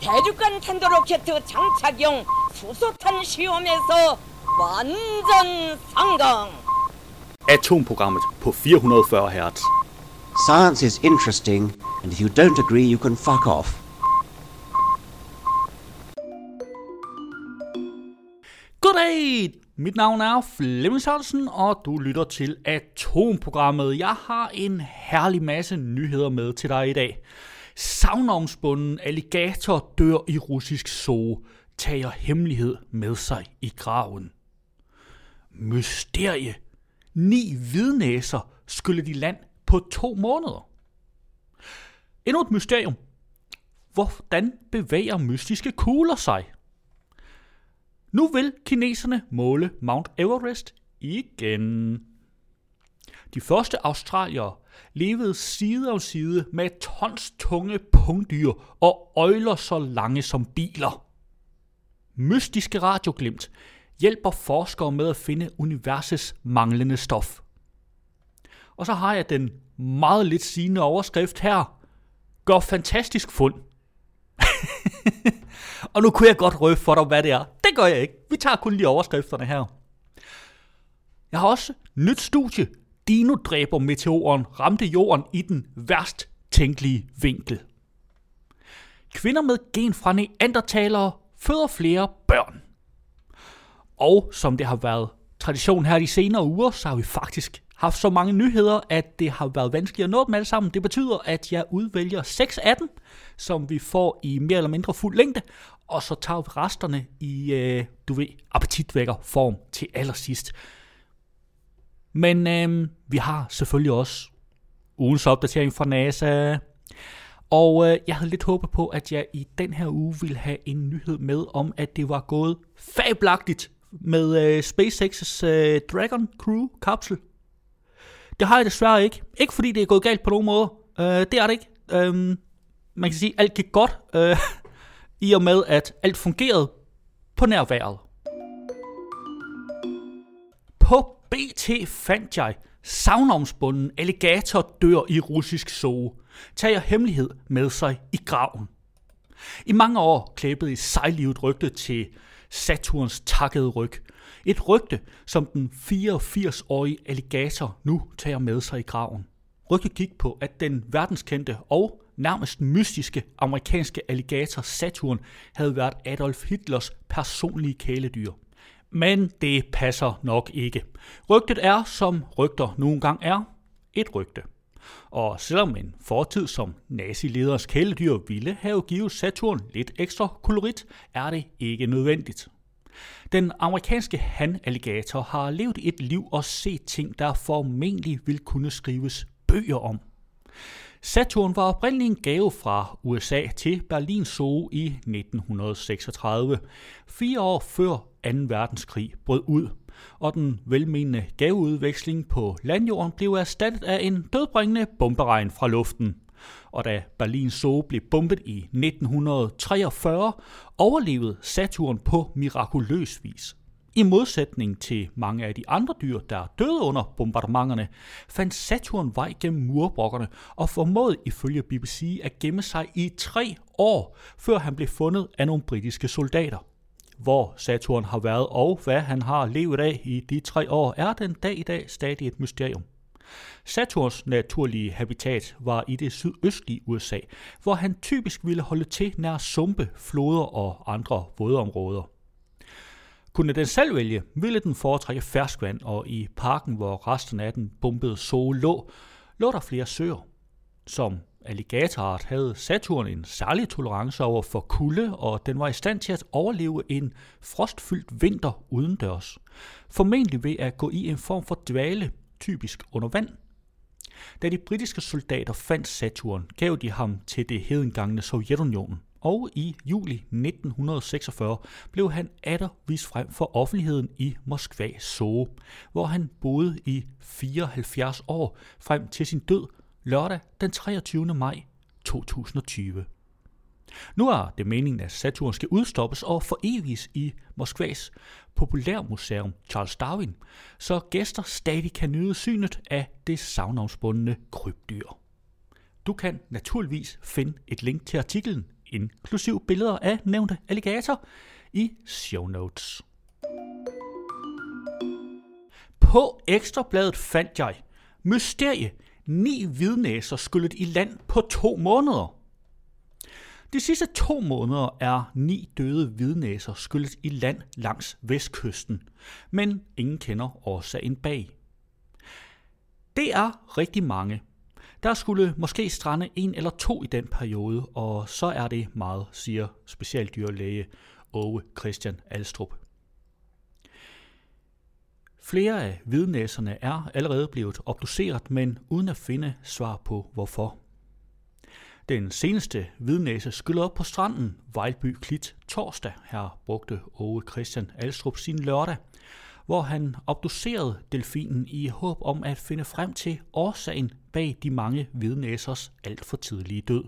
대륙간 탄도로켓 장착용 수소탄 시험에서 완전 성공. Atomprogrammet på 440 Hz. Science is interesting, and if you don't agree, you can fuck off. Goddag! Mit navn er Flemming Sørensen, og du lytter til Atomprogrammet. Jeg har en herlig masse nyheder med til dig i dag. Savnomsbunden alligator dør i russisk zoo, tager hemmelighed med sig i graven. Mysterie. Ni hvidnæser skyllede de land på to måneder. Endnu et mysterium. Hvordan bevæger mystiske kugler sig? Nu vil kineserne måle Mount Everest igen. De første australiere levede side om side med tons tunge pungdyr og øjler så lange som biler. Mystiske radioglimt hjælper forskere med at finde universets manglende stof. Og så har jeg den meget lidt sigende overskrift her. Gør fantastisk fund. og nu kunne jeg godt røve for dig, hvad det er. Det gør jeg ikke. Vi tager kun lige overskrifterne her. Jeg har også nyt studie. Dino-dræber meteoren ramte jorden i den værst tænkelige vinkel. Kvinder med gen fra neandertalere føder flere børn. Og som det har været tradition her de senere uger, så har vi faktisk haft så mange nyheder, at det har været vanskeligt at nå dem alle sammen. Det betyder, at jeg udvælger seks af dem, som vi får i mere eller mindre fuld længde, og så tager vi resterne i, øh, du ved, appetitvækker form til allersidst. Men øh, vi har selvfølgelig også ugens opdatering fra NASA. Og øh, jeg havde lidt håbet på, at jeg i den her uge ville have en nyhed med om, at det var gået fabelagtigt med øh, SpaceX's øh, Dragon Crew kapsel. Det har jeg desværre ikke. Ikke fordi det er gået galt på nogen måde. Øh, det er det ikke. Øh, man kan sige, at alt gik godt, øh, i og med at alt fungerede på nærværet. På BT fandt jeg savnomsbunden alligator dør i russisk zoo. Tager hemmelighed med sig i graven. I mange år klæbede i sejlivet rygte til Saturns takkede ryg. Et rygte, som den 84-årige alligator nu tager med sig i graven. Rygtet gik på, at den verdenskendte og nærmest mystiske amerikanske alligator Saturn havde været Adolf Hitlers personlige kæledyr. Men det passer nok ikke. Rygtet er, som rygter nogle gange er, et rygte. Og selvom en fortid som nazileders kæledyr ville have givet Saturn lidt ekstra kolorit, er det ikke nødvendigt. Den amerikanske hanalligator har levet et liv og set ting, der formentlig vil kunne skrives bøger om. Saturn var oprindeligt en gave fra USA til Berlin Zoo i 1936, fire år før 2. verdenskrig brød ud, og den velmenende gaveudveksling på landjorden blev erstattet af en dødbringende bomberegn fra luften. Og da Berlin Zoo blev bombet i 1943, overlevede Saturn på mirakuløs vis. I modsætning til mange af de andre dyr, der døde under bombardementerne, fandt Saturn vej gennem murbrokkerne og formåede ifølge BBC at gemme sig i tre år, før han blev fundet af nogle britiske soldater. Hvor Saturn har været og hvad han har levet af i de tre år, er den dag i dag stadig et mysterium. Saturns naturlige habitat var i det sydøstlige USA, hvor han typisk ville holde til nær sumpe, floder og andre vådområder. Kunne den selv vælge, ville den foretrække ferskvand, og i parken, hvor resten af den bombede sol lå, lå der flere søer. Som alligatorart havde Saturn en særlig tolerance over for kulde, og den var i stand til at overleve en frostfyldt vinter udendørs. Formentlig ved at gå i en form for dvale, typisk under vand. Da de britiske soldater fandt Saturn, gav de ham til det hedengangne Sovjetunionen og i juli 1946 blev han atter vist frem for offentligheden i Moskva Zoo, hvor han boede i 74 år frem til sin død lørdag den 23. maj 2020. Nu er det meningen, at Saturn skal udstoppes og foreviges i Moskvas populærmuseum Charles Darwin, så gæster stadig kan nyde synet af det savnavnsbundne krybdyr. Du kan naturligvis finde et link til artiklen inklusiv billeder af nævnte alligator, i show notes. På Ekstrabladet fandt jeg Mysterie. Ni hvidnæser skyllet i land på to måneder. De sidste to måneder er ni døde hvidnæser skyllet i land langs vestkysten, men ingen kender årsagen bag. Det er rigtig mange. Der skulle måske strande en eller to i den periode, og så er det meget, siger specialdyrlæge Åge Christian Alstrup. Flere af hvidnæserne er allerede blevet obduceret, men uden at finde svar på hvorfor. Den seneste hvidnæse skyllede op på stranden, Vejlby Klit, torsdag. Her brugte Åge Christian Alstrup sin lørdag, hvor han obducerede delfinen i håb om at finde frem til årsagen bag de mange hvidnæsers alt for tidlige død.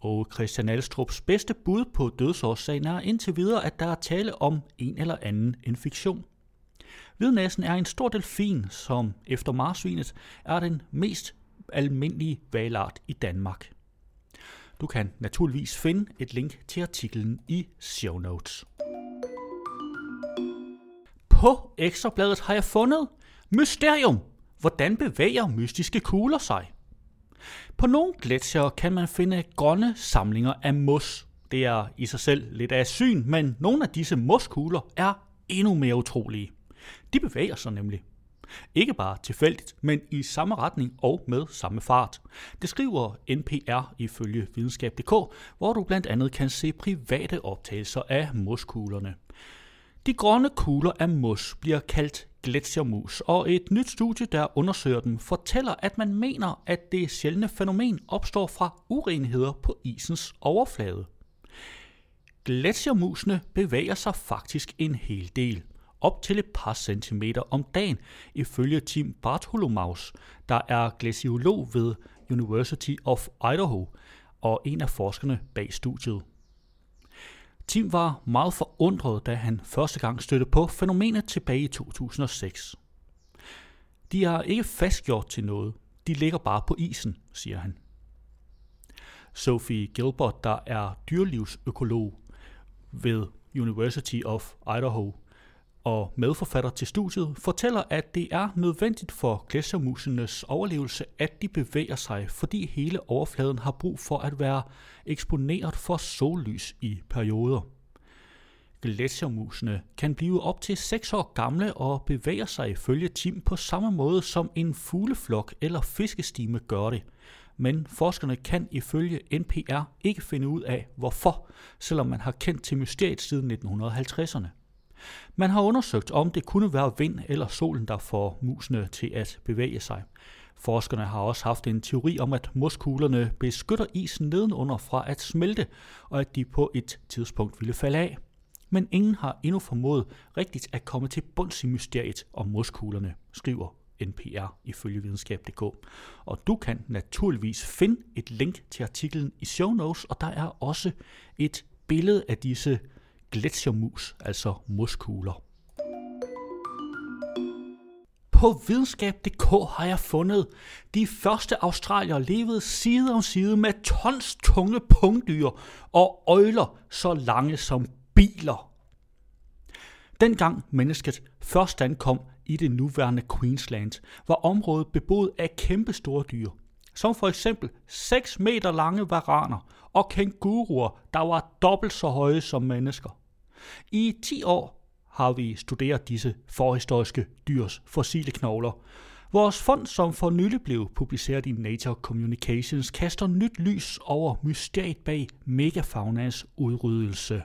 Og Christian Alstrups bedste bud på dødsårsagen er indtil videre, at der er tale om en eller anden infektion. Hvidnæsen er en stor delfin, som efter marsvinet er den mest almindelige valart i Danmark. Du kan naturligvis finde et link til artiklen i show notes. På Ekstrabladet har jeg fundet Mysterium. Hvordan bevæger mystiske kugler sig? På nogle gletsjere kan man finde grønne samlinger af mos. Det er i sig selv lidt af syn, men nogle af disse moskugler er endnu mere utrolige. De bevæger sig nemlig. Ikke bare tilfældigt, men i samme retning og med samme fart. Det skriver NPR ifølge videnskab.dk, hvor du blandt andet kan se private optagelser af moskuglerne. De grønne kugler af mos bliver kaldt gletsjermus, og et nyt studie, der undersøger dem, fortæller, at man mener, at det sjældne fænomen opstår fra urenheder på isens overflade. Gletsjermusene bevæger sig faktisk en hel del, op til et par centimeter om dagen, ifølge Tim Bartholomaus, der er glaciolog ved University of Idaho og en af forskerne bag studiet. Tim var meget forundret, da han første gang stødte på fænomenet tilbage i 2006. De er ikke fastgjort til noget. De ligger bare på isen, siger han. Sophie Gilbert, der er dyrlivsøkolog ved University of Idaho, og medforfatter til studiet, fortæller, at det er nødvendigt for gletsjermusenes overlevelse, at de bevæger sig, fordi hele overfladen har brug for at være eksponeret for sollys i perioder. Gletsjermusene kan blive op til 6 år gamle og bevæger sig ifølge Tim på samme måde som en fugleflok eller fiskestime gør det. Men forskerne kan ifølge NPR ikke finde ud af hvorfor, selvom man har kendt til mysteriet siden 1950'erne. Man har undersøgt, om det kunne være vind eller solen, der får musene til at bevæge sig. Forskerne har også haft en teori om, at moskuglerne beskytter isen nedenunder fra at smelte, og at de på et tidspunkt ville falde af. Men ingen har endnu formået rigtigt at komme til bunds i mysteriet om moskuglerne, skriver NPR ifølge videnskab.dk. Og du kan naturligvis finde et link til artiklen i show notes, og der er også et billede af disse gletsjermus, altså muskugler. På videnskab.dk har jeg fundet, de første australier levede side om side med tons tunge pungdyr og øjler så lange som biler. Dengang mennesket først ankom i det nuværende Queensland, var området beboet af kæmpe store dyr, som for eksempel 6 meter lange varaner og kænguruer, der var dobbelt så høje som mennesker. I 10 år har vi studeret disse forhistoriske dyrs fossile knogler. Vores fond, som for nylig blev publiceret i Nature Communications, kaster nyt lys over mysteriet bag megafaunas udryddelse.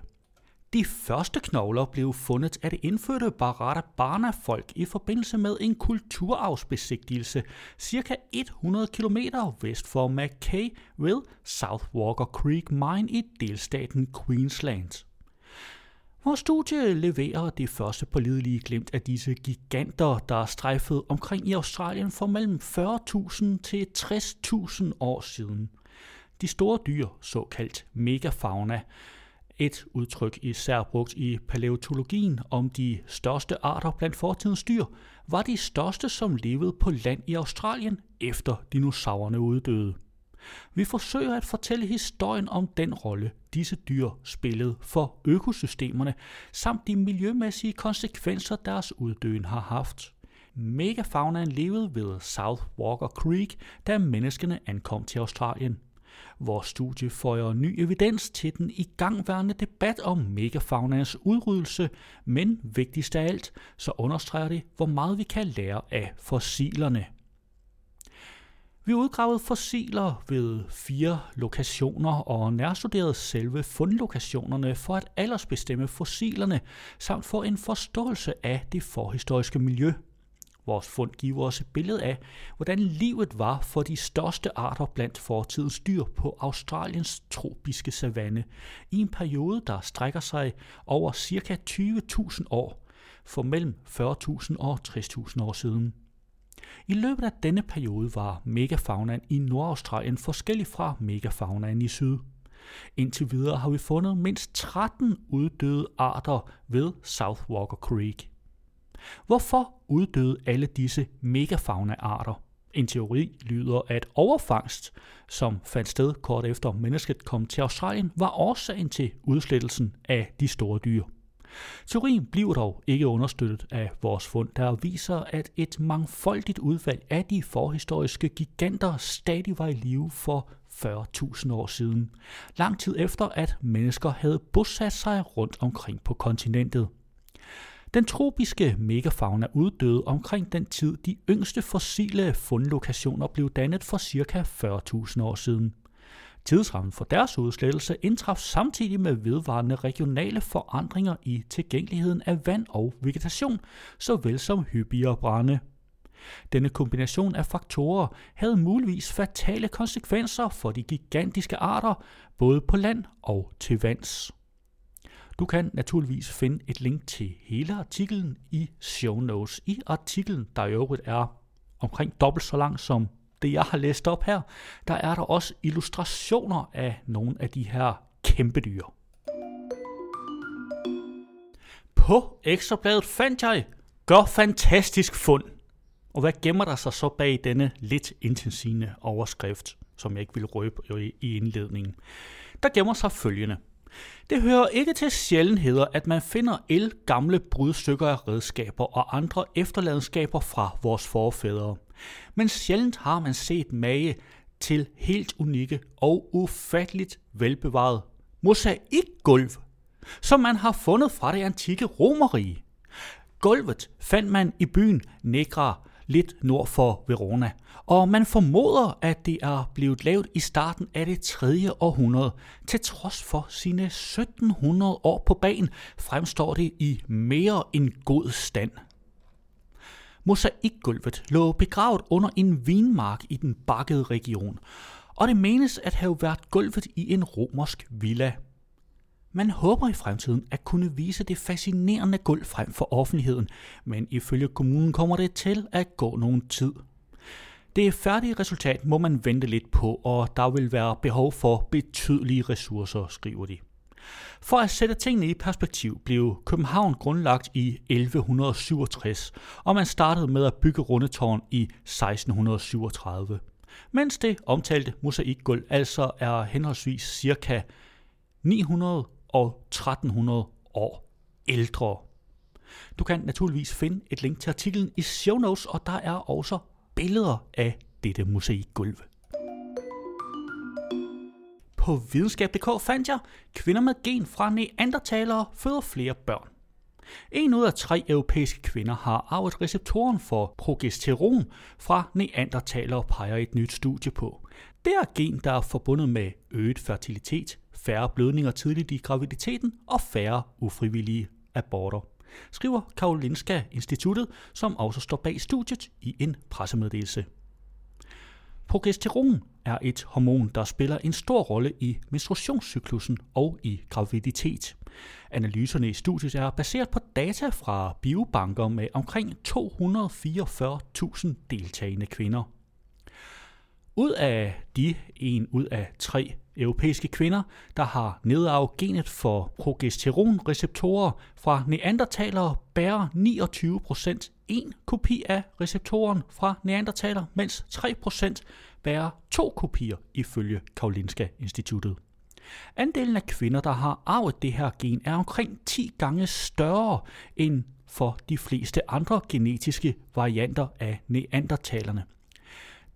De første knogler blev fundet af det indfødte Barada-Barna-folk i forbindelse med en kulturarvsbesigtigelse cirka 100 km vest for Mackay ved South Walker Creek Mine i delstaten Queensland. Vores studie leverer det første pålidelige glemt af disse giganter, der er strejfet omkring i Australien for mellem 40.000 til 60.000 år siden. De store dyr, såkaldt megafauna, et udtryk især brugt i paleontologien om de største arter blandt fortidens dyr, var de største, som levede på land i Australien efter dinosaurerne uddøde. Vi forsøger at fortælle historien om den rolle, disse dyr spillede for økosystemerne, samt de miljømæssige konsekvenser, deres uddøen har haft. Megafaunaen levede ved South Walker Creek, da menneskene ankom til Australien. Vores studie føjer ny evidens til den igangværende debat om megafaunas udryddelse, men vigtigst af alt, så understreger det, hvor meget vi kan lære af fossilerne. Vi udgravede fossiler ved fire lokationer og nærstuderede selve fundlokationerne for at aldersbestemme fossilerne, samt få en forståelse af det forhistoriske miljø. Vores fund giver os et billede af, hvordan livet var for de største arter blandt fortidens dyr på Australiens tropiske savanne i en periode, der strækker sig over ca. 20.000 år, for mellem 40.000 og 60.000 år siden. I løbet af denne periode var megafaunaen i Nordaustralien forskellig fra megafaunaen i syd. Indtil videre har vi fundet mindst 13 uddøde arter ved South Walker Creek. Hvorfor uddøde alle disse megafauna-arter? En teori lyder, at overfangst, som fandt sted kort efter mennesket kom til Australien, var årsagen til udslettelsen af de store dyr. Teorien bliver dog ikke understøttet af vores fund, der viser, at et mangfoldigt udvalg af de forhistoriske giganter stadig var i live for 40.000 år siden, lang tid efter at mennesker havde bosat sig rundt omkring på kontinentet. Den tropiske megafauna uddøde omkring den tid, de yngste fossile fundlokationer blev dannet for ca. 40.000 år siden. Tidsrammen for deres udslettelse indtraf samtidig med vedvarende regionale forandringer i tilgængeligheden af vand og vegetation, såvel som hyppigere brænde. Denne kombination af faktorer havde muligvis fatale konsekvenser for de gigantiske arter, både på land og til vands. Du kan naturligvis finde et link til hele artiklen i show notes. I artiklen, der i øvrigt er omkring dobbelt så lang som det, jeg har læst op her, der er der også illustrationer af nogle af de her kæmpe dyr. På ekstrabladet fandt jeg gør fantastisk fund. Og hvad gemmer der sig så bag denne lidt intensive overskrift, som jeg ikke vil røbe i indledningen? Der gemmer sig følgende. Det hører ikke til sjældenheder, at man finder el gamle brudstykker af redskaber og andre efterladenskaber fra vores forfædre. Men sjældent har man set mage til helt unikke og ufatteligt velbevaret mosaikgulv, som man har fundet fra det antikke romerige. Gulvet fandt man i byen Negra, lidt nord for Verona, og man formoder, at det er blevet lavet i starten af det 3. århundrede. Til trods for sine 1700 år på banen, fremstår det i mere end god stand. Mosaikgulvet lå begravet under en vinmark i den bakkede region, og det menes at have været gulvet i en romersk villa. Man håber i fremtiden at kunne vise det fascinerende gulv frem for offentligheden, men ifølge kommunen kommer det til at gå nogen tid. Det færdige resultat må man vente lidt på, og der vil være behov for betydelige ressourcer, skriver de. For at sætte tingene i perspektiv blev København grundlagt i 1167, og man startede med at bygge Rundetårn i 1637. Mens det omtalte mosaikgulv altså er henholdsvis cirka 900 og 1300 år ældre. Du kan naturligvis finde et link til artiklen i show notes, og der er også billeder af dette mosaikgulv. På videnskab.dk fandt jeg, kvinder med gen fra neandertalere føder flere børn. En ud af tre europæiske kvinder har arvet receptoren for progesteron fra neandertalere, peger et nyt studie på. Det er gen, der er forbundet med øget fertilitet, færre blødninger tidligt i graviditeten og færre ufrivillige aborter skriver Karolinska Instituttet, som også står bag studiet i en pressemeddelelse. Progesteron er et hormon, der spiller en stor rolle i menstruationscyklusen og i graviditet. Analyserne i studiet er baseret på data fra biobanker med omkring 244.000 deltagende kvinder. Ud af de en ud af tre Europæiske kvinder, der har nedarvet genet for progesteronreceptorer fra neandertalere, bærer 29% en kopi af receptoren fra neandertaler, mens 3% bærer to kopier ifølge Karolinska Instituttet. Andelen af kvinder, der har arvet det her gen, er omkring 10 gange større end for de fleste andre genetiske varianter af neandertalerne.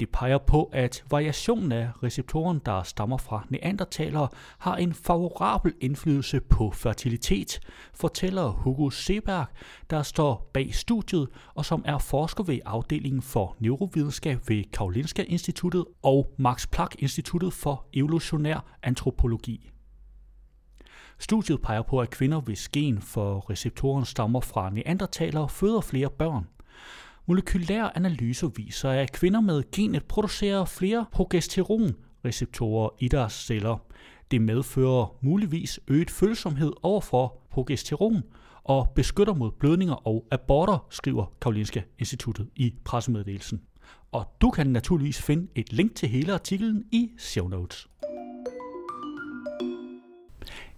Det peger på, at variationen af receptoren, der stammer fra neandertalere, har en favorabel indflydelse på fertilitet, fortæller Hugo Seberg, der står bag studiet og som er forsker ved afdelingen for neurovidenskab ved Karolinska Instituttet og Max Planck Instituttet for evolutionær antropologi. Studiet peger på, at kvinder, hvis gen for receptoren stammer fra neandertalere, føder flere børn. Molekylære analyser viser, at kvinder med genet producerer flere progesteronreceptorer i deres celler. Det medfører muligvis øget følsomhed overfor progesteron og beskytter mod blødninger og aborter, skriver Karolinska Instituttet i pressemeddelelsen. Og du kan naturligvis finde et link til hele artiklen i show notes.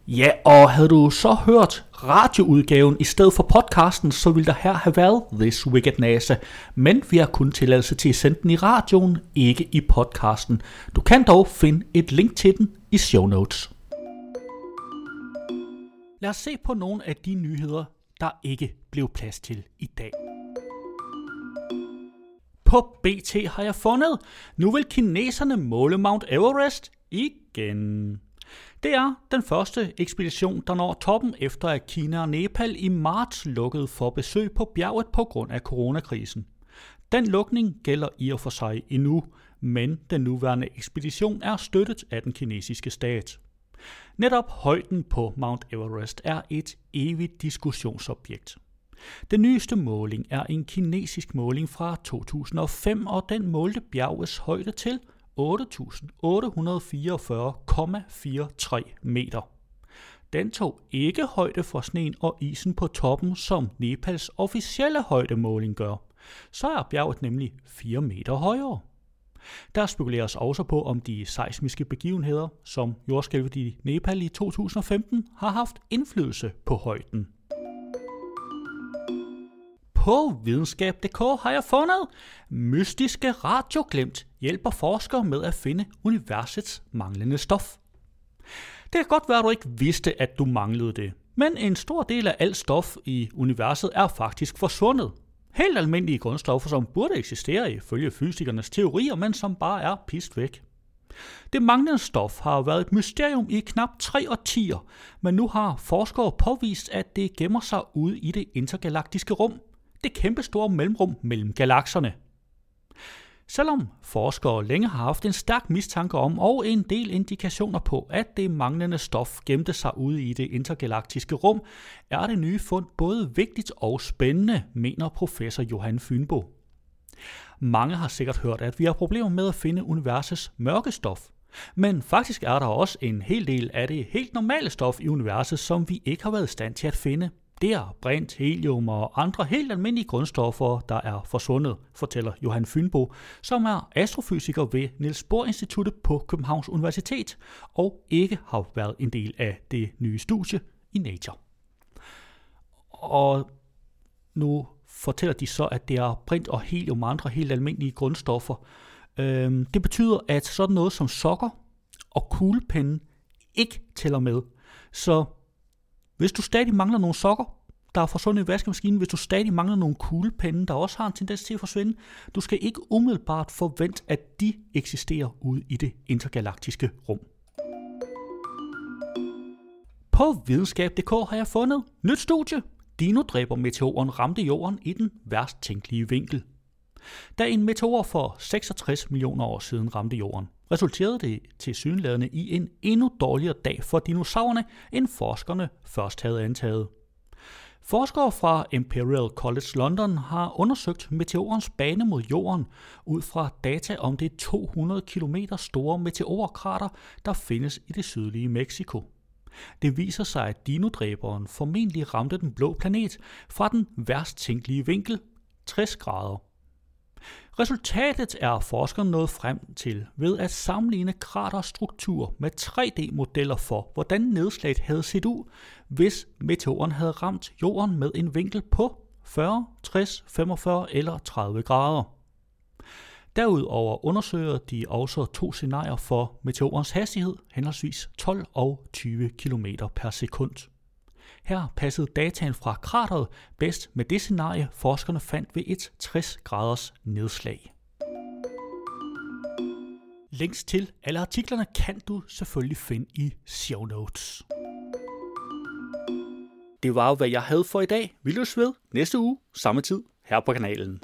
Ja, og havde du så hørt radioudgaven i stedet for podcasten, så ville der her have været This Wicked NASA. Men vi har kun tilladelse til at sende den i radioen, ikke i podcasten. Du kan dog finde et link til den i show notes. Lad os se på nogle af de nyheder, der ikke blev plads til i dag. På BT har jeg fundet, nu vil kineserne måle Mount Everest igen. Det er den første ekspedition, der når toppen efter at Kina og Nepal i marts lukkede for besøg på bjerget på grund af coronakrisen. Den lukning gælder i og for sig endnu, men den nuværende ekspedition er støttet af den kinesiske stat. Netop højden på Mount Everest er et evigt diskussionsobjekt. Den nyeste måling er en kinesisk måling fra 2005, og den målte bjergets højde til 8.844,43 meter. Den tog ikke højde for sneen og isen på toppen, som Nepals officielle højdemåling gør. Så er bjerget nemlig 4 meter højere. Der spekuleres også på, om de seismiske begivenheder, som jordskælvet i Nepal i 2015, har haft indflydelse på højden. På videnskab.dk har jeg fundet mystiske radioglemt hjælper forskere med at finde universets manglende stof. Det kan godt være, at du ikke vidste, at du manglede det, men en stor del af alt stof i universet er faktisk forsvundet. Helt almindelige grundstoffer, som burde eksistere ifølge fysikernes teorier, men som bare er pist væk. Det manglende stof har været et mysterium i knap tre årtier, men nu har forskere påvist, at det gemmer sig ude i det intergalaktiske rum. Det kæmpestore mellemrum mellem galakserne. Selvom forskere længe har haft en stærk mistanke om og en del indikationer på, at det manglende stof gemte sig ude i det intergalaktiske rum, er det nye fund både vigtigt og spændende, mener professor Johan Fynbo. Mange har sikkert hørt, at vi har problemer med at finde universets mørke stof. Men faktisk er der også en hel del af det helt normale stof i universet, som vi ikke har været i stand til at finde. Det er brint, helium og andre helt almindelige grundstoffer, der er forsvundet, fortæller Johan Fynbo, som er astrofysiker ved Niels Bohr Instituttet på Københavns Universitet og ikke har været en del af det nye studie i Nature. Og nu fortæller de så, at det er brint og helium og andre helt almindelige grundstoffer. Øhm, det betyder, at sådan noget som sokker og kuglepenne ikke tæller med. Så hvis du stadig mangler nogle sokker, der er forsvundet i vaskemaskinen, hvis du stadig mangler nogle kuglepenne, der også har en tendens til at forsvinde, du skal ikke umiddelbart forvente, at de eksisterer ude i det intergalaktiske rum. På videnskab.dk har jeg fundet nyt studie. Dino dræber meteoren ramte jorden i den værst tænkelige vinkel. Da en meteor for 66 millioner år siden ramte jorden, resulterede det til synlædende i en endnu dårligere dag for dinosaurerne, end forskerne først havde antaget. Forskere fra Imperial College London har undersøgt meteorens bane mod jorden ud fra data om det 200 km store meteorkrater, der findes i det sydlige Mexico. Det viser sig, at dinodræberen formentlig ramte den blå planet fra den værst tænkelige vinkel, 60 grader. Resultatet er forskerne nået frem til ved at sammenligne kraterstruktur med 3D-modeller for, hvordan nedslaget havde set ud, hvis meteoren havde ramt jorden med en vinkel på 40, 60, 45 eller 30 grader. Derudover undersøger de også to scenarier for meteorens hastighed, henholdsvis 12 og 20 km per sekund. Her passede dataen fra krateret bedst med det scenarie, forskerne fandt ved et 60 graders nedslag. Links til alle artiklerne kan du selvfølgelig finde i show notes. Det var jo, hvad jeg havde for i dag. Vi løs ved næste uge, samme tid, her på kanalen.